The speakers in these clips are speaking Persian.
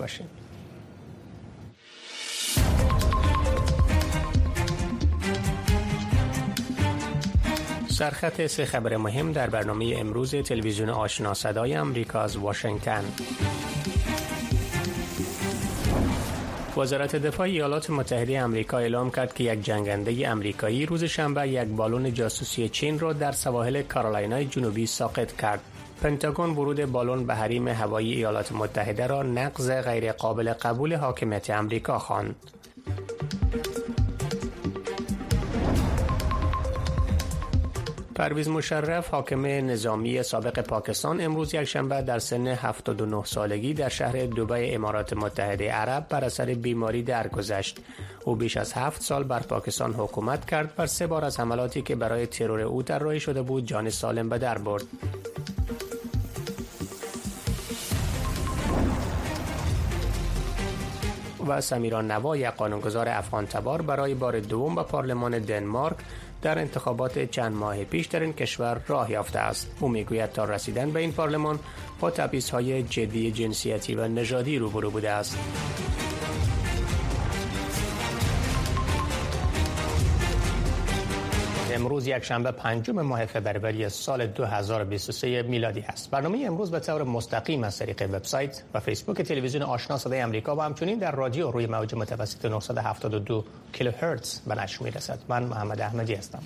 باشید سرخط سه خبر مهم در برنامه امروز تلویزیون آشنا صدای آمریکا از واشنگتن وزارت دفاع ایالات متحده آمریکا اعلام کرد که یک جنگنده آمریکایی روز شنبه یک بالون جاسوسی چین را در سواحل کارولینای جنوبی ساقط کرد. پنتاگون ورود بالون به حریم هوایی ایالات متحده را نقض غیرقابل قبول حاکمیت آمریکا خواند. پرویز مشرف حاکم نظامی سابق پاکستان امروز یک شنبه در سن 79 سالگی در شهر دبی امارات متحده عرب بر اثر بیماری درگذشت. او بیش از هفت سال بر پاکستان حکومت کرد بر سه بار از حملاتی که برای ترور او طراحی شده بود جان سالم به در برد. و سمیران نوا یک قانونگذار افغان تبار برای بار دوم به پارلمان دنمارک در انتخابات چند ماه پیش در این کشور راه یافته است. او می‌گوید تا رسیدن به این پارلمان با های جدی جنسیتی و نژادی روبرو بوده است. امروز یک شنبه پنجم ماه فوریه سال 2023 میلادی است. برنامه امروز به طور مستقیم از طریق وبسایت و فیسبوک تلویزیون آشنا صدای آمریکا و همچنین در رادیو روی موج متوسط 972 کیلوهرتز به نشر می‌رسد. من محمد احمدی هستم.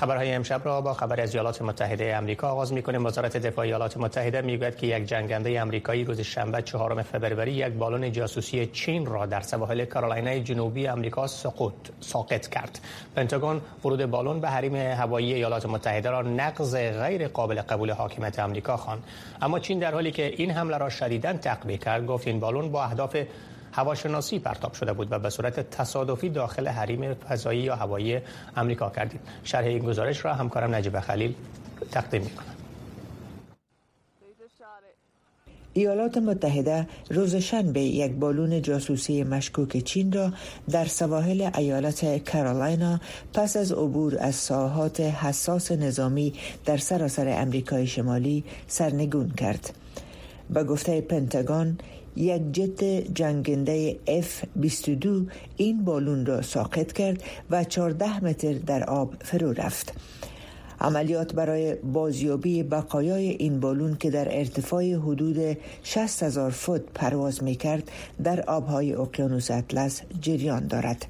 خبرهای امشب را با خبر از ایالات متحده آمریکا آغاز می‌کنیم وزارت دفاع ایالات متحده می‌گوید که یک جنگنده آمریکایی روز شنبه چهارم فوریه یک بالون جاسوسی چین را در سواحل کارولینای جنوبی آمریکا سقوط ساقط کرد. پنتاگون ورود بالون به حریم هوایی ایالات متحده را نقض غیر قابل قبول حاکمیت آمریکا خواند. اما چین در حالی که این حمله را شدیداً تقبیح کرد گفت این بالون با اهداف هواشناسی پرتاب شده بود و به صورت تصادفی داخل حریم فضایی یا هوایی امریکا کردید شرح این گزارش را همکارم نجیب خلیل تقدیم می ایالات متحده روز شنبه یک بالون جاسوسی مشکوک چین را در سواحل ایالت کارولاینا پس از عبور از ساحات حساس نظامی در سراسر امریکای شمالی سرنگون کرد. به گفته پنتاگون یک جت جنگنده F-22 این بالون را ساقط کرد و 14 متر در آب فرو رفت. عملیات برای بازیابی بقایای این بالون که در ارتفاع حدود 60 هزار فوت پرواز می کرد در آبهای اقیانوس اطلس جریان دارد.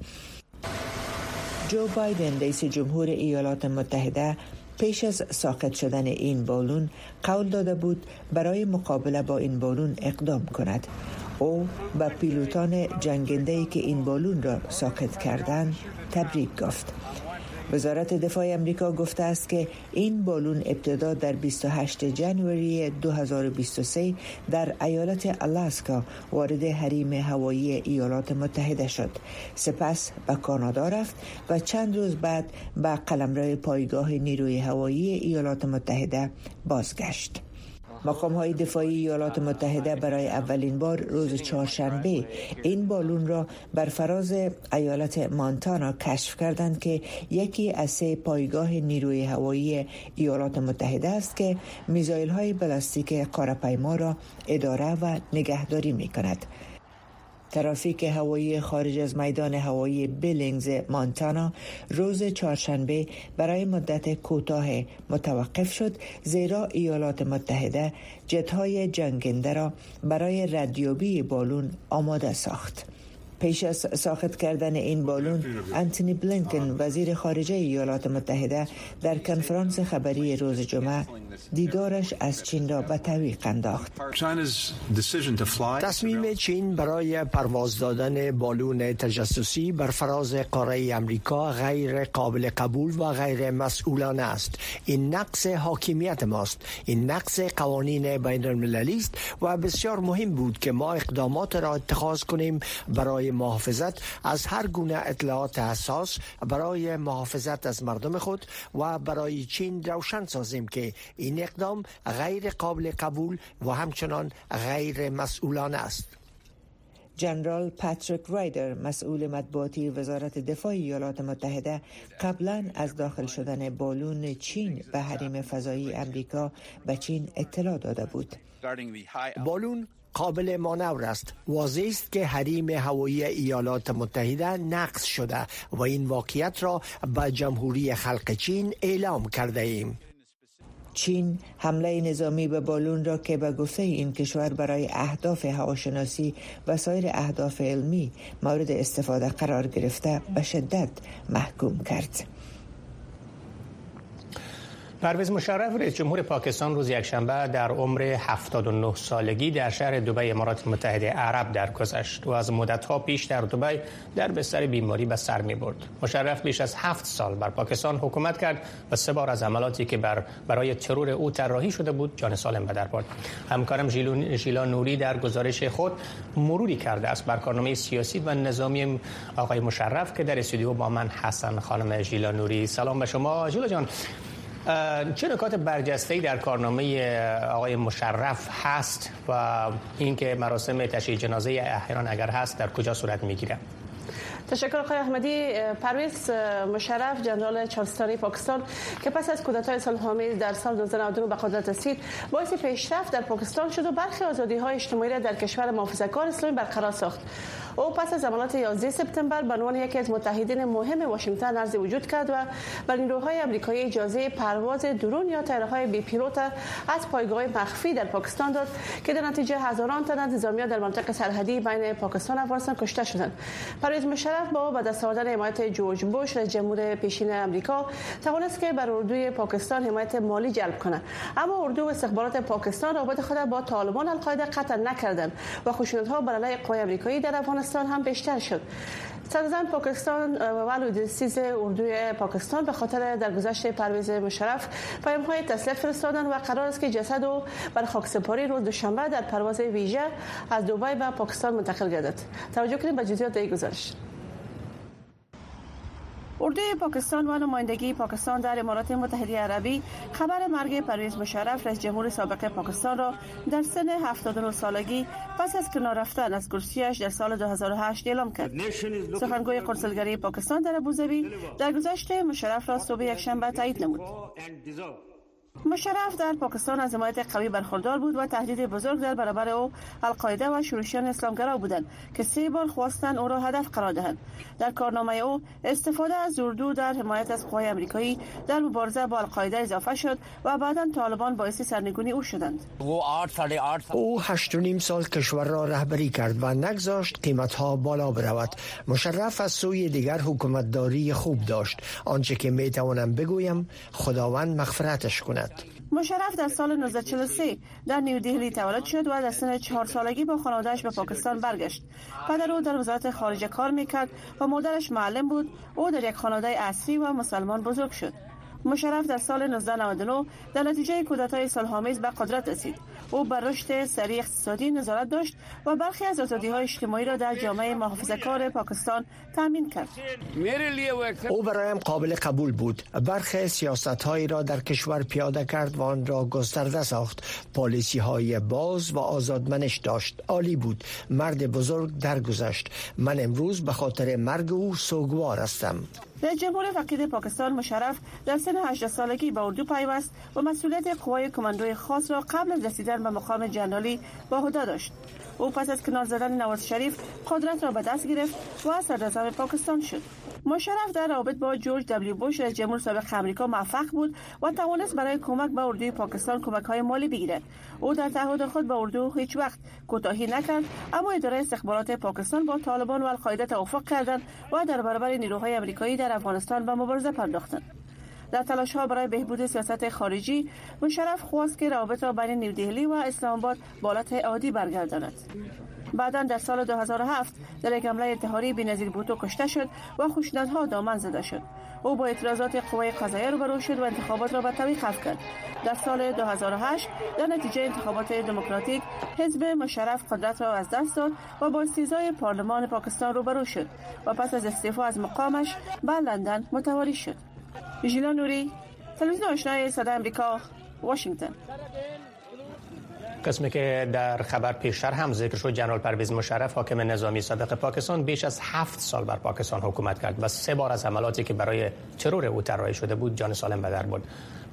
جو بایدن رئیس جمهور ایالات متحده پیش از ساقط شدن این بالون قول داده بود برای مقابله با این بالون اقدام کند. او به پیلوتان جنگنده که این بالون را ساقط کردند تبریک گفت. وزارت دفاع امریکا گفته است که این بالون ابتدا در 28 جنوری 2023 در ایالت الاسکا وارد حریم هوایی ایالات متحده شد. سپس به کانادا رفت و چند روز بعد به قلمرو پایگاه نیروی هوایی ایالات متحده بازگشت. مقام های دفاعی ایالات متحده برای اولین بار روز چهارشنبه این بالون را بر فراز ایالت مانتانا کشف کردند که یکی از سه پایگاه نیروی هوایی ایالات متحده است که میزایل های بلاستیک کارپیما را اداره و نگهداری می کند. ترافیک هوایی خارج از میدان هوایی بیلینگز مانتانا روز چهارشنبه برای مدت کوتاه متوقف شد زیرا ایالات متحده جتهای جنگنده را برای ردیابی بالون آماده ساخت. پیش از ساخت کردن این بالون انتونی بلینکن وزیر خارجه ایالات متحده در کنفرانس خبری روز جمعه دیدارش از چین را به تعویق انداخت. تصمیم چین برای پرواز دادن بالون تجسسی بر فراز قاره امریکا غیر قابل قبول و غیر مسئولانه است. این نقص حاکمیت ماست. این نقص قوانین بین المللی است و بسیار مهم بود که ما اقدامات را اتخاذ کنیم برای محافظت از هر گونه اطلاعات حساس برای محافظت از مردم خود و برای چین روشن سازیم که این اقدام غیر قابل قبول و همچنان غیر مسئولانه است. جنرال پاتریک رایدر مسئول مطبوعاتی وزارت دفاع ایالات متحده قبلا از داخل شدن بالون چین به حریم فضایی امریکا به چین اطلاع داده بود. بالون قابل مانور است واضح است که حریم هوایی ایالات متحده نقض شده و این واقعیت را به جمهوری خلق چین اعلام کرده ایم چین حمله نظامی به بالون را که به گفته این کشور برای اهداف هواشناسی و سایر اهداف علمی مورد استفاده قرار گرفته به شدت محکوم کرد. پرویز مشرف رئیس جمهور پاکستان روز یکشنبه در عمر 79 سالگی در شهر دبی امارات متحده عرب درگذشت و از مدتها پیش در دبی در بستر بیماری به سر می برد. مشرف بیش از هفت سال بر پاکستان حکومت کرد و سه بار از عملاتی که بر برای ترور او طراحی شده بود جان سالم به در برد. همکارم ژیلا نوری در گزارش خود مروری کرده است بر کارنامه سیاسی و نظامی آقای مشرف که در استودیو با من حسن خانم ژیلا نوری سلام به شما ژیلا جان چه نکات برجسته در کارنامه آقای مشرف هست و اینکه مراسم تشییع جنازه احیان اگر هست در کجا صورت می‌گیره؟ تشکر آقای احمدی. پرویز مشرف جنرال چارستانی پاکستان که پس از کودتای سال در سال 2099 به قدرت رسید باعث پیشرفت در پاکستان شد و برخی آزادی های اجتماعی را در کشور محافظه‌کار اسلامی برقرار ساخت. او پس از عملیات 11 سپتامبر به عنوان یکی از متحدین مهم واشنگتن عرض وجود کرد و بر نیروهای آمریکایی اجازه پرواز درون یا طیاره‌های بی پیلوت از پایگاه مخفی در پاکستان داد که در نتیجه هزاران تن از نظامیان در منطقه سرحدی بین پاکستان و افغانستان کشته شدند. پرویز مشرف با به دست آوردن حمایت جورج بوش رئیس جمهور پیشین آمریکا توانست که بر اردوی پاکستان حمایت مالی جلب کنه اما اردو و استخبارات پاکستان رابطه خود با طالبان القاعده قطع نکردند و خشونت‌ها بر علیه قوای آمریکایی در افغانستان هم بیشتر شد. صدراعظم پاکستان و لوی درستیز اردوی پاکستان به خاطر درگذشت پرویز مشرف پیام های تسلیت فرستادن و قرار است که جسد او برای خاکسپاری روز دوشنبه در پرواز ویژه از دبی به پاکستان منتقل گردد. توجه کنید به جزئیات این گزارش. اردوی پاکستان و نمایندگی پاکستان در امارات متحده عربی خبر مرگ پرویز مشرف رئیس جمهور سابق پاکستان را در سن 79 سالگی پس از کنار رفتن از کرسیش در سال 2008 اعلام کرد. سخنگوی قنصلگری پاکستان در ابوظبی در گذشت مشرف را صبح یکشنبه تایید نمود. مشرف در پاکستان از حمایت قوی برخوردار بود و تهدید بزرگ در برابر او القاعده و شروشیان اسلامگرا بودند که سه بار خواستند او را هدف قرار دهند. در کارنامه او استفاده از اردو در حمایت از قوای آمریکایی در مبارزه با القاعده اضافه شد و بعدا طالبان باعث سرنگونی او شدند. او هشت نیم سال کشور را رهبری کرد و نگذاشت قیمت ها بالا برود. مشرف از سوی دیگر حکومتداری خوب داشت. آنچه که می توانم بگویم خداوند مغفرتش کند. مشرف در سال 1943 در نیودهلی تولد شد و در سن چهار سالگی با خانوادهش به پاکستان برگشت. پدر او در وزارت خارجه کار می‌کرد و مادرش معلم بود. او در یک خانواده اصلی و مسلمان بزرگ شد. مشرف در سال 1999 در نتیجه کودتای سالهامیز به قدرت رسید. او بر رشد سریع اقتصادی نظارت داشت و برخی از آزادی های اجتماعی را در جامعه محافظه کار پاکستان تامین کرد. او برایم قابل قبول بود. برخی سیاست هایی را در کشور پیاده کرد و آن را گسترده ساخت. پالیسی های باز و آزادمنش داشت. عالی بود. مرد بزرگ درگذشت. من امروز به خاطر مرگ او سوگوار هستم. رئیس جمهور وقید پاکستان مشرف در سن 18 سالگی به اردو پیوست و مسئولیت قوای کماندوی خاص را قبل از رسیدن به مقام جنرالی با عهده داشت. او پس از کنار زدن نواز شریف قدرت را به دست گرفت و صدر پاکستان شد. مشرف در رابط با جورج دبلیو بوش رئیس جمهور سابق آمریکا موفق بود و توانست برای کمک به اردوی پاکستان کمک های مالی بگیرد. او در تعهد خود به اردو هیچ وقت کوتاهی نکرد اما اداره استخبارات پاکستان با طالبان و القاعده توافق کردند و در برابر نیروهای آمریکایی در افغانستان به مبارزه پرداختند. در تلاش ها برای بهبود سیاست خارجی مشرف خواست که روابط را بین نیودهلی و اسلام آباد بالات عادی برگرداند. بعدا در سال 2007 در یک حمله انتحاری بی‌نظیر بوتو کشته شد و خشونت‌ها دامن زده شد. او با اعتراضات قوای قضاییه روبرو شد و انتخابات را به توقیف کرد. در سال 2008 در نتیجه انتخابات دموکراتیک حزب مشرف قدرت را از دست داد و با استیزای پارلمان پاکستان روبرو شد و پس از استعفا از مقامش به لندن متواری شد. ژیلا نوری تلویزیون آشنای صدای آمریکا واشنگتن. قسمی که در خبر پیشتر هم ذکر شد جنرال پرویز مشرف حاکم نظامی سابق پاکستان بیش از هفت سال بر پاکستان حکومت کرد و سه بار از عملاتی که برای ترور او طراحی شده بود جان سالم به در برد.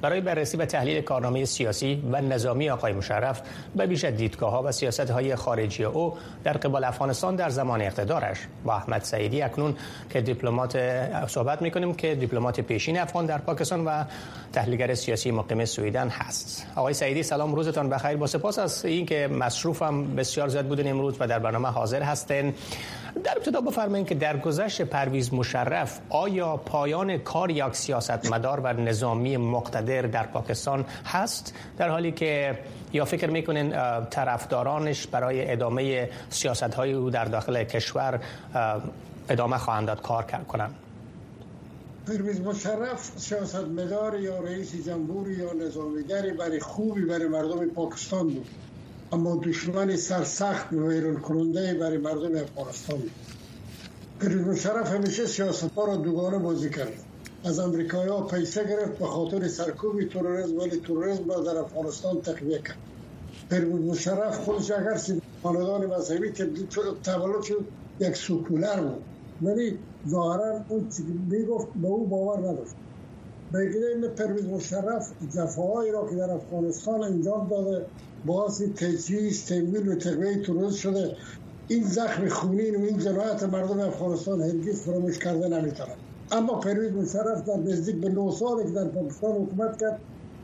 برای بررسی و تحلیل کارنامه سیاسی و نظامی آقای مشرف به بیش دیدگاه ها و سیاست های خارجی او در قبال افغانستان در زمان اقتدارش. با احمد سعیدی اکنون که دیپلمات صحبت می‌کنیم که دیپلمات پیشین افغان در پاکستان و تحلیلگر سیاسی مقیم سویدن هست. آقای سعیدی سلام روزتان بخیر. با سپاس از اینکه مصروفم بسیار زیاد بودن امروز و در برنامه حاضر هستین. در ابتدا بفرمایید که در گذشت پرویز مشرف آیا پایان کار یک سیاستمدار و نظامی مقتدر در پاکستان هست در حالی که یا فکر می‌کنین طرفدارانش برای ادامه سیاست های او در داخل کشور ادامه خواهند داد کار کنند؟ پرویز مشرف سیاستمدار یا رئیس جمهور یا نظامیگری برای خوبی برای مردم پاکستان بود اما دشمن سرسخت و ویران کننده برای مردم افغانستان پرویز مشرف همیشه سیاست را دوگانه بازی کرد. از امریکایی ها پیسه گرفت به خاطر سرکوب تروریسم ولی تروریسم را در افغانستان تقویه کرد. پرویز مشرف خودش اگر خاندان مذهبی تولد شد یک سکولر بود. ولی ظاهرا اون چی می‌گفت به او باور نداشت. به پرویز مشرف جفاهایی را که در افغانستان انجام داده باعث تجهیز تمویل و تقویه تروریسم شده. این زخم خونین و این جنایت مردم افغانستان هرگز فراموش کرده نمی‌تونه اما پرویز مشرف در نزدیک به نو سالی که در پاکستان حکومت کرد.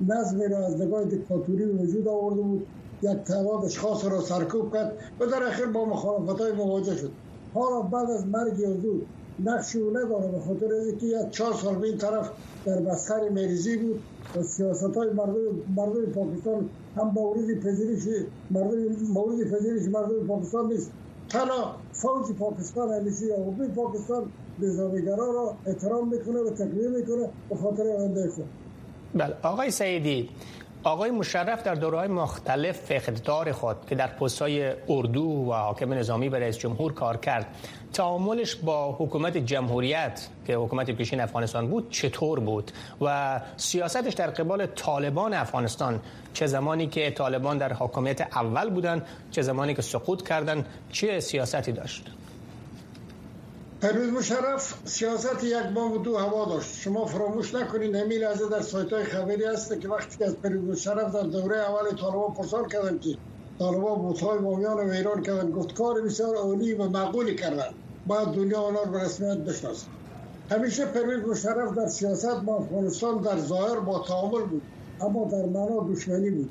نظمی را از نگاه دیکتاتوری وجود آورده بود. یک تعداد اشخاص را سرکوب کرد و در اخیر با مخالفت های مواجه شد. حالا بعد از مرگ حضور نقشی او نداره به خاطر اینکه یک چهار سال به این طرف در بستر مریضی بود و سیاست های مردم, مردم پاکستان هم مورد پذیرش مردم مورد پذیرش مردم پاکستان نیست. تنها فوج پاکستان همیشه حکومت پاکستان نظامیگرا را احترام می‌کنه و تقویه می‌کنه به خاطر آینده خود. بله آقای سیدی آقای مشرف در دورهای مختلف اقتدار خود که در های اردو و حاکم نظامی و رئیس جمهور کار کرد. تعاملش با حکومت جمهوریت که حکومت پیشین افغانستان بود چطور بود؟ و سیاستش در قبال طالبان افغانستان چه زمانی که طالبان در حکومت اول بودن چه زمانی که سقوط کردن چه سیاستی داشت؟ پرویز مشرف سیاست یک بام و دو هوا داشت. شما فراموش نکنید همین لحظه در سایت های خبری هست که وقتی از پرویز مشرف در دوره اول طالبان پرسان کردن که طالبان بوتهای بامیان و ایران کردن گفت کار بسیار عالی و معقولی کردن. باید دنیا آنها به رسمیت بشناسد. همیشه پرویز مشرف در سیاست با افغانستان در ظاهر با تعامل بود اما در معنا دشمنی بود.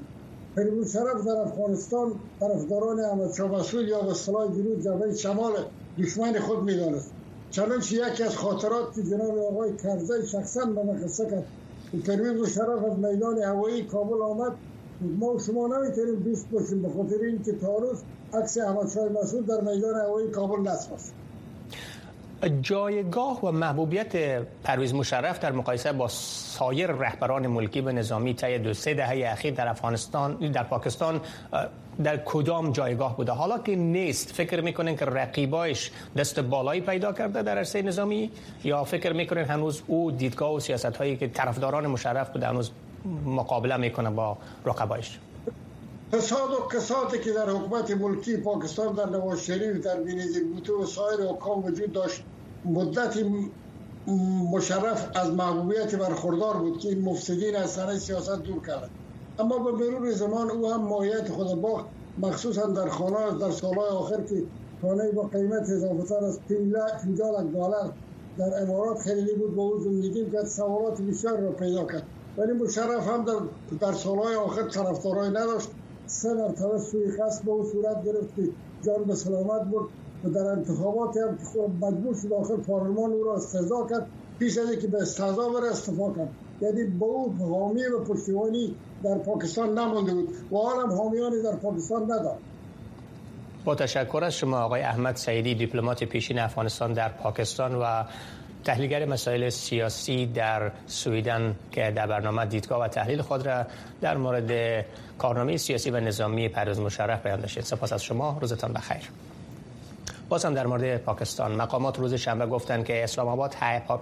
پرویز مشرف در افغانستان طرفداران احمد شاه مسعود یا به اصطلاح جنوب جبهه شمال دشمن خود می‌دانست. چنانچه یکی از خاطرات که جناب آقای کرزی شخصا به من قصه کرد. پرویز مشرف از میدان هوایی کابل آمد. ما شما نمی‌تونیم دوست باشیم به خاطر اینکه تاروز عکس احمد شاه مسعود در میدان هوایی کابل نصب است. جایگاه و محبوبیت پرویز مشرف در مقایسه با سایر رهبران ملکی و نظامی طی دو سه دهه اخیر در افغانستان در پاکستان در کدام جایگاه بوده. حالا که نیست فکر می‌کنین که رقیبایش دست بالایی پیدا کرده در عرصه نظامی یا فکر می‌کنین هنوز او دیدگاه و سیاست هایی که طرفداران مشرف بوده هنوز مقابله می‌کنه با رقبایش؟ فساد و کساتی که در حکومت ملکی پاکستان در نواز شریف در بینیزی بوتو و سایر حکام وجود داشت مدتی مشرف از محبوبیت برخوردار بود که این مفسدین از سنه سیاست دور کرد. اما به مرور زمان او هم ماهیت خود باخت مخصوصا در خانه در سالهای آخر که خانه با قیمت اضافه از 50 دلار در امارات خریدی بود با او زندگی کرد سوالات بسیار را پیدا کرد. ولی مشرف هم در, در سالهای آخر طرفدارای نداشت. سه مرتبه سوی خاص به او صورت گرفت که جان به سلامت بود و در انتخابات هم خود مجبور شد آخر پارلمان او را استضا کرد پیش از که به استضا بره استفا کرد. یعنی با او حامی و پشتیبانی در پاکستان نمانده بود. و حال هم حامیانی در پاکستان ندارد با تشکر از شما آقای احمد سعیدی دیپلمات پیشین افغانستان در پاکستان و تحلیلگر مسائل سیاسی در سویدن که در برنامه دیدگاه و تحلیل خود را در مورد کارنامه سیاسی و نظامی پرویز مشرف بیان داشتید. سپاس از شما. روزتان بخیر. بازم در مورد پاکستان مقامات روز شنبه گفتند که اسلام آباد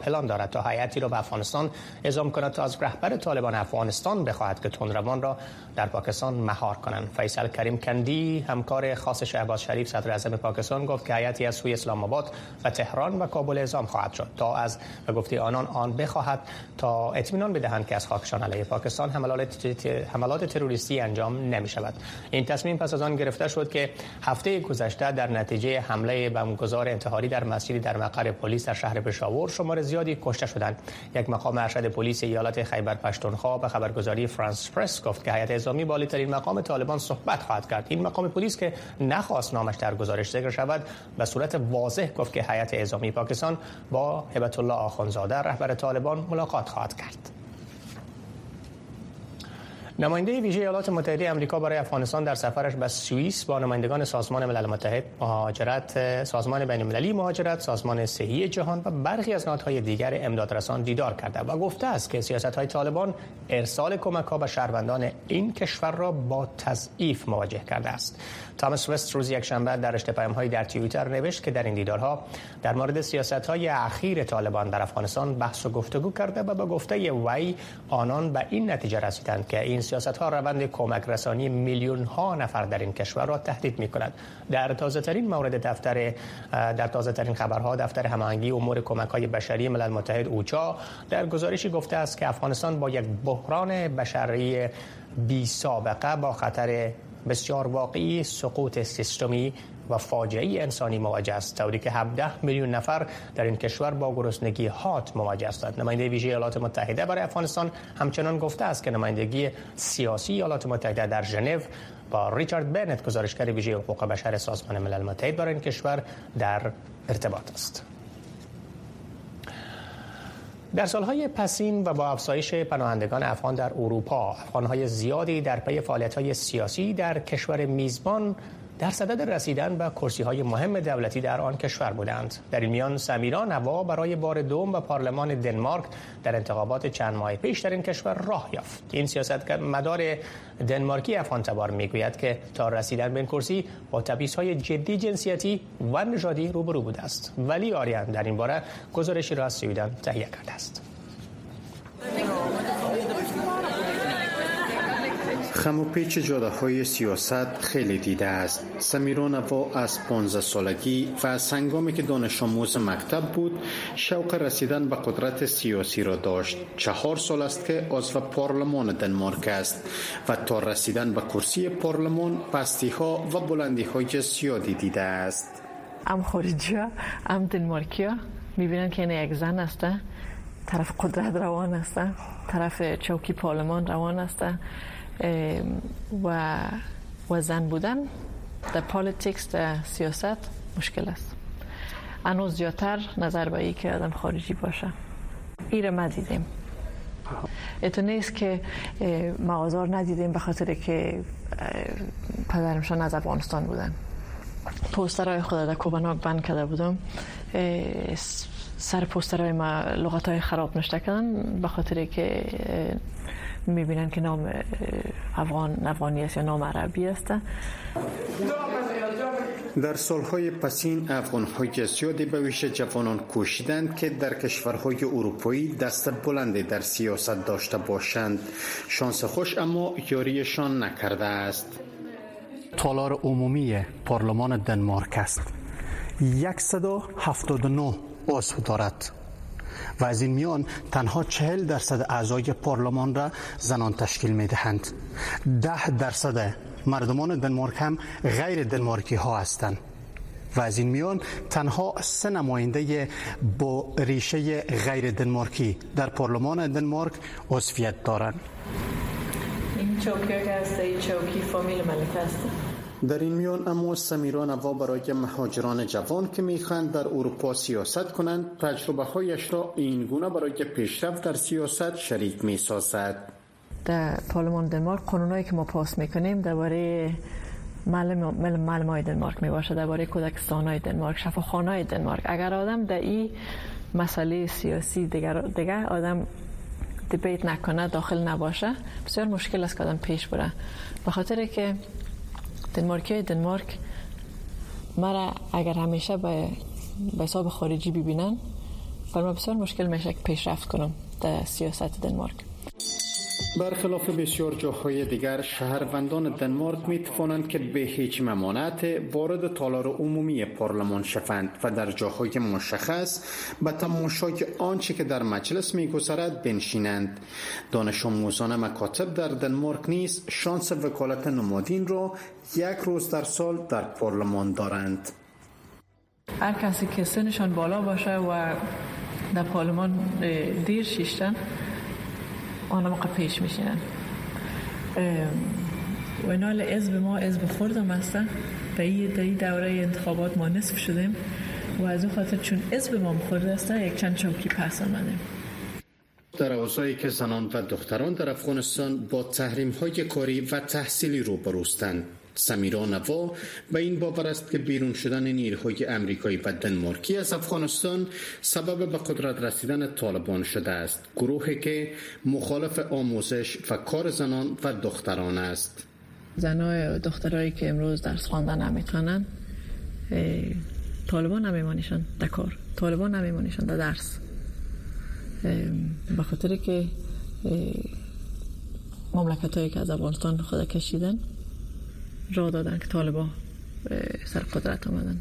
پلان دارد تا هیئتی را به افغانستان اعزام کند تا از رهبر طالبان افغانستان بخواهد که تندروان را در پاکستان مهار کنند. فیصل کریم کندی همکار خاص شهباز شریف صدر اعظم پاکستان گفت که هیئتی از سوی اسلام آباد و تهران و کابل اعزام خواهد شد تا از به گفته آنان آن بخواهد تا اطمینان بدهند که از خاکشان علیه پاکستان حملات تروریستی انجام نمی شود این تصمیم پس از آن گرفته شد که هفته گذشته در نتیجه حمله بمبگذار انتحاری در مسجدی در مقر پلیس در شهر پشاور شمار زیادی کشته شدند. یک مقام ارشد پلیس ایالت خیبر پشتونخوا به خبرگزاری فرانس پرس گفت که هیئت اعزامی بالاترین مقام طالبان صحبت خواهد کرد. این مقام پلیس که نخواست نامش در گزارش ذکر شود به صورت واضح گفت که هیئت اعزامی پاکستان با هبت الله آخونزاده رهبر طالبان ملاقات خواهد کرد. نماینده ویژه ایالات متحده آمریکا برای افغانستان در سفرش به سوئیس با نمایندگان سازمان ملل متحد مهاجرت سازمان بین المللی مهاجرت سازمان صحی جهان و برخی از نهادهای دیگر امدادرسان دیدار کرده و گفته است که سیاست های طالبان ارسال کمک ها به شهروندان این کشور را با تضعیف مواجه کرده است. تامس وست روز یک شنبه در رشته هایی در توییتر نوشت که در این دیدارها در مورد سیاست های اخیر طالبان در افغانستان بحث و گفتگو کرده و به گفته وی آنان به این نتیجه رسیدند که این سیاست ها روند کمک رسانی میلیون ها نفر در این کشور را تهدید می کند در تازه ترین مورد دفتر در تازه ترین خبرها دفتر هماهنگی امور کمک های بشری ملل متحد اوچا در گزارشی گفته است که افغانستان با یک بحران بشری بی سابقه با خطر بسیار واقعی سقوط سیستمی و فاجعه انسانی مواجه است. طوری که 17 میلیون نفر در این کشور با گرسنگی هات مواجه هستند. نماینده ویژه ایالات متحده برای افغانستان همچنان گفته است که نمایندگی سیاسی ایالات متحده در ژنو با ریچارد برنت گزارشگر ویژه حقوق بشر سازمان ملل متحد برای این کشور در ارتباط است. در سالهای پسین و با افزایش پناهندگان افغان در اروپا افغانهای زیادی در پی فعالیت‌های سیاسی در کشور میزبان در صدد رسیدن به کرسی های مهم دولتی در آن کشور بودند. در این میان سمیرا نوا برای بار دوم به پارلمان دنمارک در انتخابات چند ماه پیش در این کشور راه یافت. این سیاست مدار دنمارکی افغان تبار می‌گوید که تا رسیدن به این کرسی با تبعیض های جدی جنسیتی و نژادی روبرو بوده است. ولی آریان در این باره گزارشی را از سویدن تهیه کرده است. خم و پیچ جاده های سیاست خیلی دیده است. سمیران و از 15 سالگی و از سنگامی که دانش آموز مکتب بود شوق رسیدن به قدرت سیاسی را داشت. چهار سال است که عضو پارلمان دنمارک است و تا رسیدن به کرسی پارلمان پستی ها و بلندی های زیادی دیده است. ام خارجی ها ام دنمارکی ها می‌بینن که این یک زن است. طرف قدرت روان است. طرف چوکی پارلمان روان است. و و زن بودن. در politics در سیاست مشکل است. انو زیادتر نظر به ای که آدم خارجی باشه. ایره ما دیدیم. اتو نیست که ما آزار ندیدیم به خاطر که پدرمشان از افغانستان بودن. پوسترهای خود در کوبناک بند کرده بودم. سر پوسترهای ما لغت های خراب نشته کردن به خاطر که می‌بینن که نام افغان افغانی است یا نام عربی است. در سالهای پسین افغانهای زیادی به ویژه جوانان کوشیدند که در کشورهای اروپایی دست بلندی در سیاست داشته باشند. شانس خوش اما یاریشان نکرده است. تالار عمومی پارلمان دنمارک است. 179 عضو دارد. و از این میان تنها چهل درصد اعضای پارلمان را زنان تشکیل می دهند ده درصد مردمان دنمارک هم غیر دنمارکی ها هستند. و از این میان تنها سه نماینده با ریشه غیر دنمارکی در پارلمان دنمارک عضویت دارند. این چوکی که چوکی فامیل ملک هست در این میان اما سمیران و برای مهاجران جوان که می‌خواهند در اروپا سیاست کنند تجربه هایش را این گونه برای پیشرفت در سیاست شریک می سازد در پارلمان دنمارک قانونایی که ما پاس می‌کنیم درباره معلم های دنمارک می باشه درباره کودکستان های دنمارک شفاخانه های دنمارک. اگر آدم در این مسئله سیاسی دیگر, دیگر آدم دیبیت نکنه داخل نباشه بسیار مشکل است که آدم پیش بره. به خاطر که دنمارکی دنمارک مرا اگر همیشه به حساب خارجی ببینن برای بسیار مشکل میشه که پیشرفت کنم در سیاست دنمارک برخلاف بسیار جاهای دیگر شهروندان دنمارک می توانند که به هیچ ممانعت وارد تالار عمومی پارلمان شوند و در جاهای مشخص به تماشای آنچه که در مجلس می گذرد بنشینند. دانش آموزان مکاتب در دنمارک نیز شانس وکالت نمادین را یک روز در سال در پارلمان دارند. هر کسی که سنشان بالا باشه و در پارلمان دیر شیشتن آنها پیش میشینن. و نال به ما به خوردم هستن. در این دوره انتخابات ما نصف شدیم. و از اون خاطر چون به ما خورده هستن یک چند چوکی پس آمدیم. در اوضاعی که زنان و دختران در افغانستان با تحریم های کاری و تحصیلی رو بروستند سمیرا نوا به این باور است که بیرون شدن نیروهای امریکایی و دنمارکی از افغانستان سبب به قدرت رسیدن طالبان شده است. گروهی که مخالف آموزش و کار زنان و دختران است. زنای دخترایی که امروز درس خواندن نمی‌تونن طالبان نمیمانیشن در کار طالبان نمیمانیشن در درس. به خاطر که مملکت هایی که از افغانستان خود کشیدن را دادن که طالبا سر قدرت آمدن.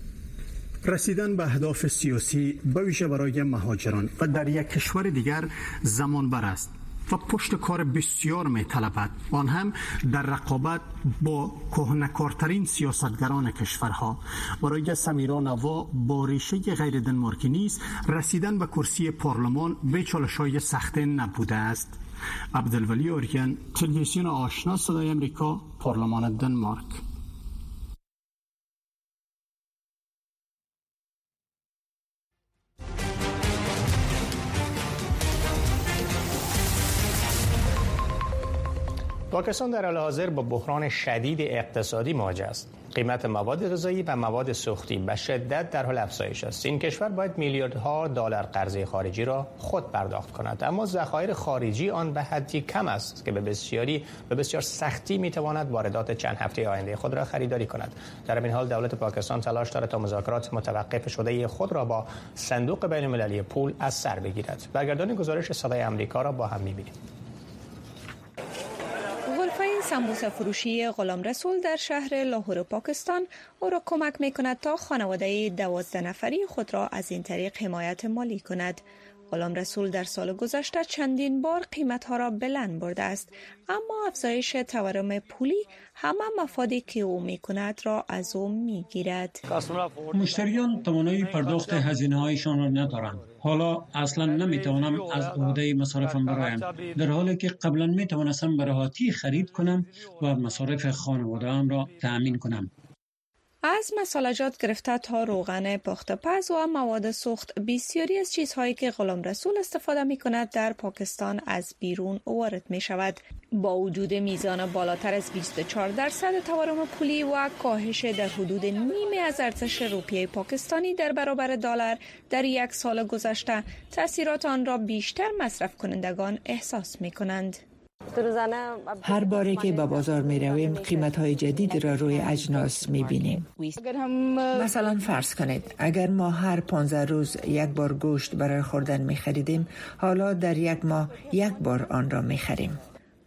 رسیدن به اهداف سیاسی به ویژه برای مهاجران و در یک کشور دیگر زمان بر است و پشت کار بسیار می طلبد آن هم در رقابت با کهنکارترین سیاستگران کشورها. برای سمیرا نوا با ریشه غیر دنمارکی نیست رسیدن به کرسی پارلمان به چالش های سخته نبوده است. عبدالولی اوریان تلویزیون آشنا صدای امریکا پارلمان دنمارک. پاکستان در حال حاضر با بحران شدید اقتصادی مواجه است. قیمت مواد غذایی و مواد سوختی به شدت در حال افزایش است. این کشور باید میلیاردها دلار قرضه خارجی را خود پرداخت کند، اما ذخایر خارجی آن به حدی کم است که به بسیاری به بسیار سختی می‌تواند واردات چند هفته آینده خود را خریداری کند. در این حال دولت پاکستان تلاش دارد تا مذاکرات متوقف شده خود را با صندوق بین المللی پول از سر بگیرد. برگردان گزارش صدای آمریکا را با هم می‌بینیم. سمبوسه فروشی غلام رسول در شهر لاهور پاکستان او را کمک می کند تا خانواده دوازده نفری خود را از این طریق حمایت مالی کند. غلام رسول در سال گذشته چندین بار قیمت ها را بلند برده است. اما افزایش تورم پولی همه مفادی که او می کند را از او می گیرد مشتریان توانایی پرداخت هزینه هایشان را ندارند. حالا اصلا نمی توانم از عهده مصارفم برایم. در حالی که قبلا می توانستم براحتی خرید کنم و مصارف خانواده را تأمین کنم. از مسالجات گرفته تا روغن پخت پز و مواد سوخت. بسیاری از چیزهایی که غلام رسول استفاده می کند در پاکستان از بیرون وارد می شود با وجود میزان بالاتر از 24 درصد تورم پولی و کاهش در حدود نیمه از ارزش روپیه پاکستانی در برابر دلار در یک سال گذشته تاثیرات آن را بیشتر مصرف کنندگان احساس می کنند هر باری که به بازار می رویم قیمت های جدید را روی اجناس می بینیم. مثلا فرض کنید اگر ما هر 15 روز یک بار گوشت برای خوردن می خریدیم حالا در یک ماه یک بار آن را می خریم.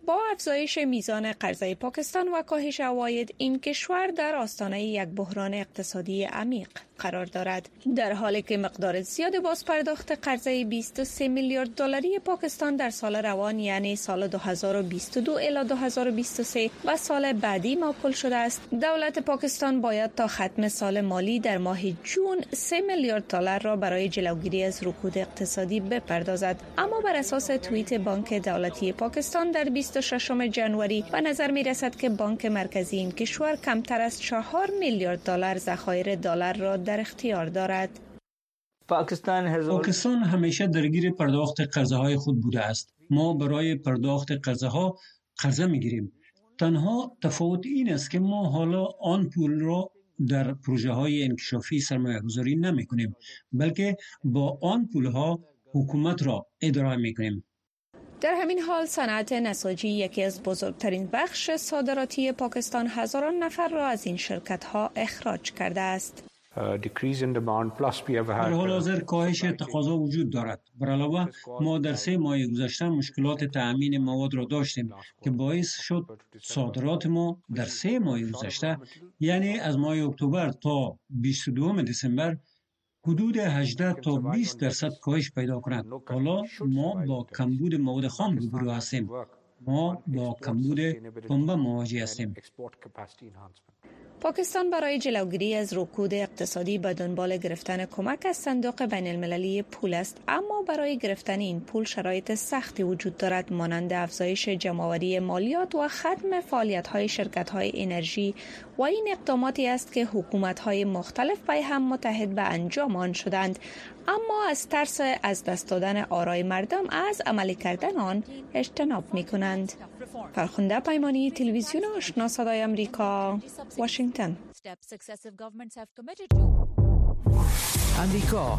با افزایش میزان قرضه پاکستان و کاهش عواید این کشور در آستانه یک بحران اقتصادی عمیق. قرار دارد. در حالی که مقدار زیاد باز پرداخت قرضه 23 میلیارد دلاری پاکستان در سال روان یعنی سال 2022 الی 2023 و سال بعدی معقول شده است. دولت پاکستان باید تا ختم سال مالی در ماه جون 3 میلیارد دلار را برای جلوگیری از رکود اقتصادی بپردازد. اما بر اساس توییت بانک دولتی پاکستان در 26 جنوری به نظر می رسد که بانک مرکزی این کشور کمتر از 4 میلیارد دلار ذخایر دلار را در اختیار دارد. پاکستان همیشه درگیر پرداخت قرضه های خود بوده است. ما برای پرداخت قرضه ها قرضه می گیریم. تنها تفاوت این است که ما حالا آن پول را در پروژه های انکشافی سرمایه گذاری نمی کنیم بلکه با آن پول ها حکومت را اداره می کنیم. در همین حال صنعت نساجی یکی از بزرگترین بخش صادراتی پاکستان هزاران نفر را از این شرکت ها اخراج کرده است. در حال حاضر کاهش تقاضا وجود دارد. بر علاوه ما در سه ماه گذشته مشکلات تأمین مواد را داشتیم که باعث شد صادرات ما در سه ماه گذشته یعنی از ماه اکتبر تا 22 دسامبر حدود 18 تا 20 درصد کاهش پیدا کند. حالا ما با کمبود مواد خام روبرو هستیم. ما با کمبود پنبه مواجه هستیم. پاکستان برای جلوگیری از رکود اقتصادی به دنبال گرفتن کمک از صندوق بین المللی پول است اما برای گرفتن این پول شرایط سختی وجود دارد مانند افزایش جمعآوری مالیات و ختم فعالیت های شرکت های انرژی و این اقداماتی است که حکومت های مختلف به هم متحد به انجام آن شدند اما از ترس از دست دادن آرای مردم از عملی کردن آن اجتناب می کنند. فرخنده پیمانی تلویزیون آشنا صدای امریکا واشنگتن امریکا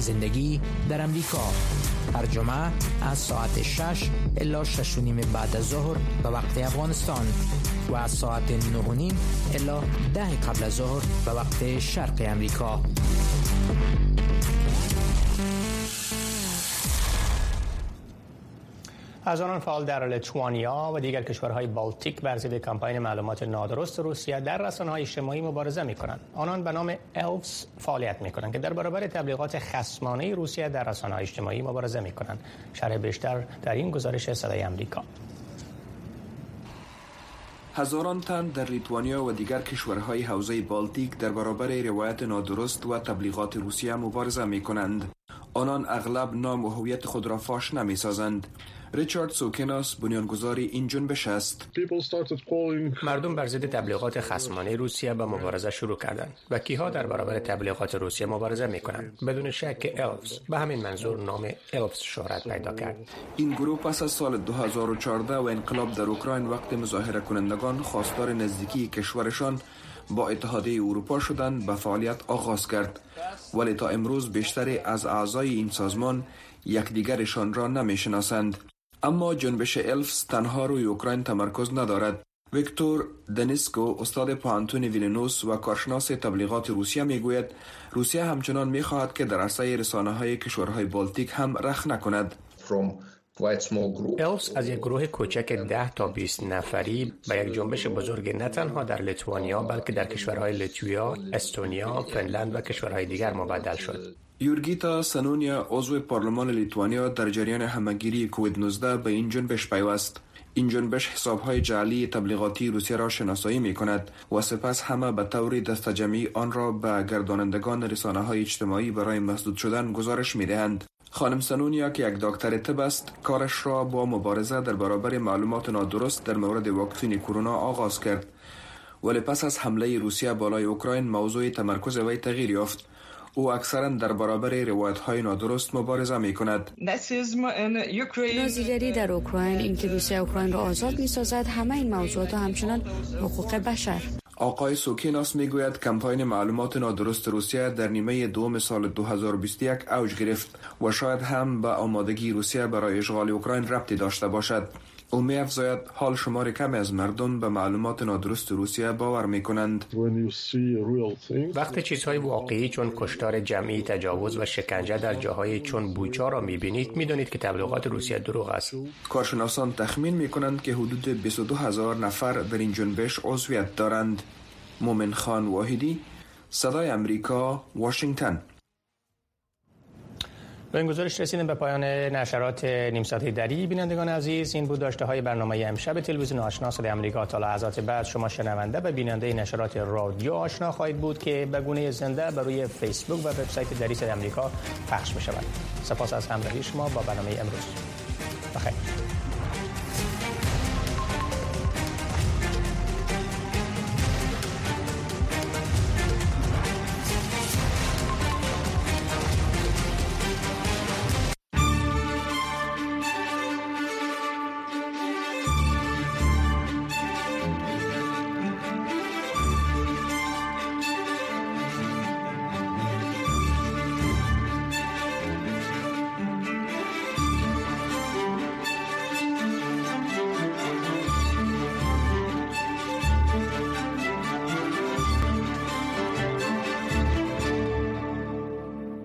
زندگی در امریکا. هر جمعه از ساعت 6 الا 6 نیم بعد از ظهر به وقت افغانستان و از ساعت 9 نیم الا 10 قبل از ظهر به وقت شرق امریکا. از آنان فعال در لیتوانیا و دیگر کشورهای بالتیک بر ضد کمپاین معلومات نادرست روسیه در رسانه‌های اجتماعی مبارزه می‌کنند. آنان به نام الفز فعالیت می‌کنند که در برابر تبلیغات خصمانه روسیه در رسانه‌های اجتماعی مبارزه می‌کنند. شرح بیشتر در این گزارش صدای آمریکا. هزاران تن در لیتوانیا و دیگر کشورهای حوزه بالتیک در برابر روایت نادرست و تبلیغات روسیه مبارزه می کنند. آنان اغلب نام و هویت خود را فاش نمی سازند. ریچارد سوکناس بنیانگذار این جنبش است. مردم بر ضد تبلیغات خصمانه روسیه به مبارزه شروع کردند و کیها در برابر تبلیغات روسیه مبارزه می کنند بدون شک الفز به همین منظور نام الفز شهرت پیدا کرد. این گروه پس از سال 2014 و انقلاب در اوکراین وقت مظاهره کنندگان خواستار نزدیکی کشورشان با اتحادیه اروپا شدند به فعالیت آغاز کرد. ولی تا امروز بیشتری از اعضای این سازمان یکدیگرشان را نمی‌شناسند. اما جنبش الفز تنها روی اوکراین تمرکز ندارد. ویکتور دنیسکو استاد پانتون ویلنوس و کارشناس تبلیغات روسیه می‌گوید روسیه همچنان می‌خواهد که در عرصه رسانه های کشورهای بالتیک هم رخ نکند. الفز از یک گروه کوچک 10 تا 20 نفری به یک جنبش بزرگ نه تنها در لیتوانیا بلکه در کشورهای لیتویا، استونیا، فنلند و کشورهای دیگر مبدل شد. یورگیتا سنونیا عضو پارلمان لیتوانیا در جریان همگیری کووید 19 به این جنبش پیوست. این جنبش حسابهای جعلی تبلیغاتی روسیه را شناسایی می کند و سپس همه به طور دستجمعی آن را به گردانندگان رسانه های اجتماعی برای مسدود شدن گزارش می دهند. خانم سنونیا که یک دکتر طب است کارش را با مبارزه در برابر معلومات نادرست در مورد واکسین کرونا آغاز کرد. ولی پس از حمله روسیه بالای اوکراین موضوع تمرکز وی تغییر یافت. او اکثرا در برابر روایت های نادرست مبارزه می کند نازیگری در اوکراین اینکه روسیه اوکراین را آزاد می سازد همه این موضوعات همچنان حقوق بشر. آقای سوکیناس می‌گوید کمپاین معلومات نادرست روسیه در نیمه دوم سال 2021 اوج گرفت و شاید هم به آمادگی روسیه برای اشغال اوکراین ربطی داشته باشد. او می افزاید حال شمار کمی از مردم به معلومات نادرست روسیه باور می کنند وقتی چیزهای واقعی چون کشتار جمعی تجاوز و شکنجه در جاهای چون بوچا را می بینید می دانید که تبلیغات روسیه دروغ است. کارشناسان تخمین می کنند که حدود 22 هزار نفر در این جنبش عضویت دارند. مومن خان واحدی صدای امریکا واشنگتن. به این گزارش رسیدیم. به پایان نشرات نیم ساعته دری بینندگان عزیز این بود داشته های برنامه امشب تلویزیون آشنا. صدای آمریکا تا لحظات بعد شما شنونده و بیننده نشرات رادیو آشنا خواهید بود که به گونه زنده بر روی فیسبوک و وبسایت دری صدای آمریکا پخش می شود سپاس از همراهی شما با برنامه امروز. بخیر.